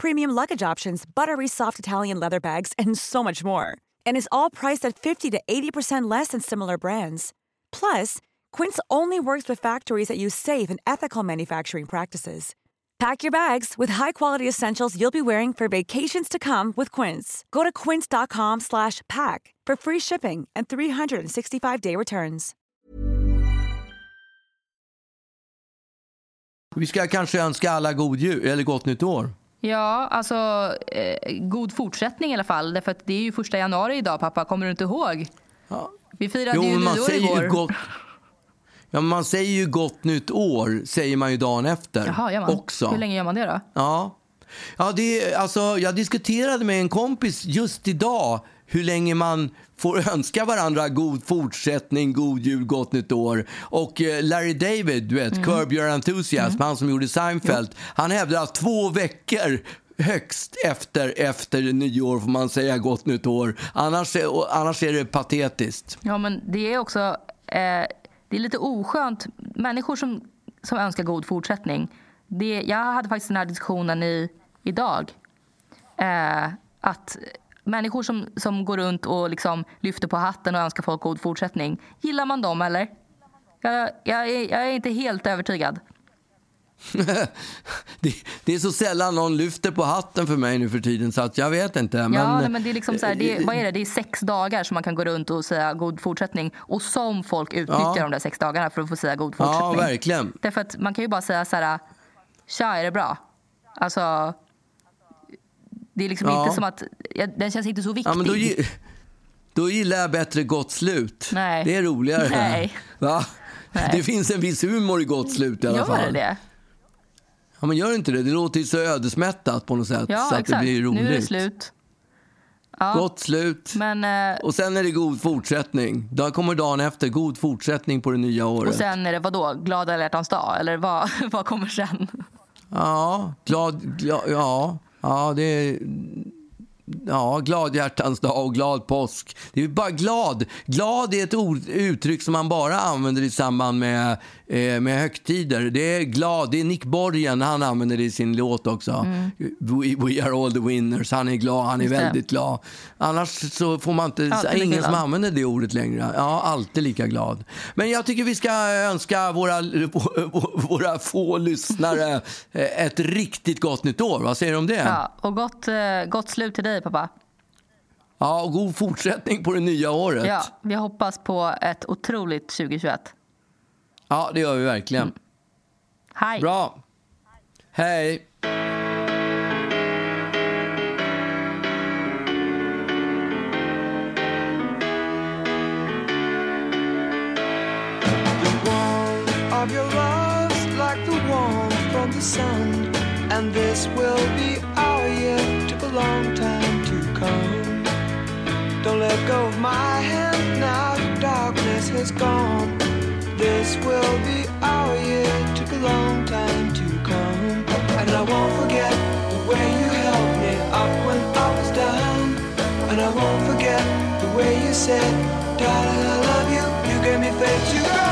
premium luggage options, buttery soft Italian leather bags, and so much more. And is all priced at 50 to 80% less than similar brands. Plus, Quince only works with factories that use safe and ethical manufacturing practices. Pack your bags with high-quality essentials you'll be wearing for vacations to come with Quince. Go to quince.com slash pack for free shipping and 365-day returns. Vi ska kanske önska alla god jul, eller gott nytt år. Ja, alltså eh, god fortsättning i alla fall. Därför att det är ju första januari idag pappa, kommer du inte ihåg? Ja. Vi firade Jo, ju nyår säger igår. ju gott... Ja, man säger ju gott nytt år, säger man ju dagen efter. Jaha, gör man? Också. Hur länge gör man det då? Ja. Ja, det, alltså, jag diskuterade med en kompis just idag hur länge man får [laughs] önska varandra god fortsättning, god jul, gott nytt år. Och eh, Larry David, du vet, Curb Your Enthusiasm, han som gjorde Seinfeld, han hävdar att två veckor högst efter, efter nyår får man säga gott nytt år. Annars, annars är det patetiskt. Ja, men det är också eh, det är lite oskönt. Människor som, som önskar god fortsättning. Det, jag hade faktiskt den här diskussionen i, idag. Eh, att människor som, som går runt och liksom lyfter på hatten och önskar folk god fortsättning. Gillar man dem eller? Jag, jag, är, jag är inte helt övertygad. [laughs] det, det är så sällan någon lyfter på hatten för mig nu för tiden så att jag vet inte. ja, men, nej, men det är liksom så här, det är, vad är det? Det är sex dagar som man kan gå runt och säga god fortsättning. Och som folk utnyttjar Ja. de där sex dagarna för att få säga god Ja, fortsättning. verkligen. Därför att man kan ju bara säga så här, tja är det bra? Alltså, det är liksom Ja. inte som att, den känns inte så viktig. Ja, men då, då gillar jag bättre gott slut. Nej. Det är roligare. Nej. Va? Nej. Det finns en viss humor i gott slut i alla Gör fall. det det? Ja, men gör inte det? Det låter ju så ödesmättat på något sätt. Ja, så att det blir roligt. Nu är det slut. Ja, Gott slut. men, eh, Och sen är det god fortsättning. Då kommer dagen efter. God fortsättning på det nya året. och sen är det vad då? Glada hjärtans dag? Eller vad, [laughs] vad kommer sen? Ja, glad, glad, ja, ja, det är... Ja, glad hjärtans dag och glad påsk. Det är bara glad. Glad är ett ord, uttryck som man bara använder i samband med, eh, med högtider. Det är glad. Det är Nick Borgen, han använder det i sin låt också. We, we are all the winners. Han är glad, han är Mm. Just det. väldigt glad. Annars så får man inte, Alltid ingen som använder det ordet längre. Ja, alltid lika glad. Men jag tycker vi ska önska våra, [laughs] våra få lyssnare eh, ett riktigt gott nytt år. Vad säger du om det? Ja, och gott, eh, gott slut till dig pappa. Ja, och god fortsättning på det nya året. Ja, vi hoppas på ett otroligt 2021. Ja, det gör vi verkligen. Mm. Hej! Bra. Hej. The warmth of your love's like the warmth from the sun. And this will be our year, took a long time to come. Don't let go of my hand now, the darkness has gone. This will be our year, took a long time to come. And I won't forget the way you held me up when I was down. And I won't forget the way you said, Darling, I love you. You gave me faith to go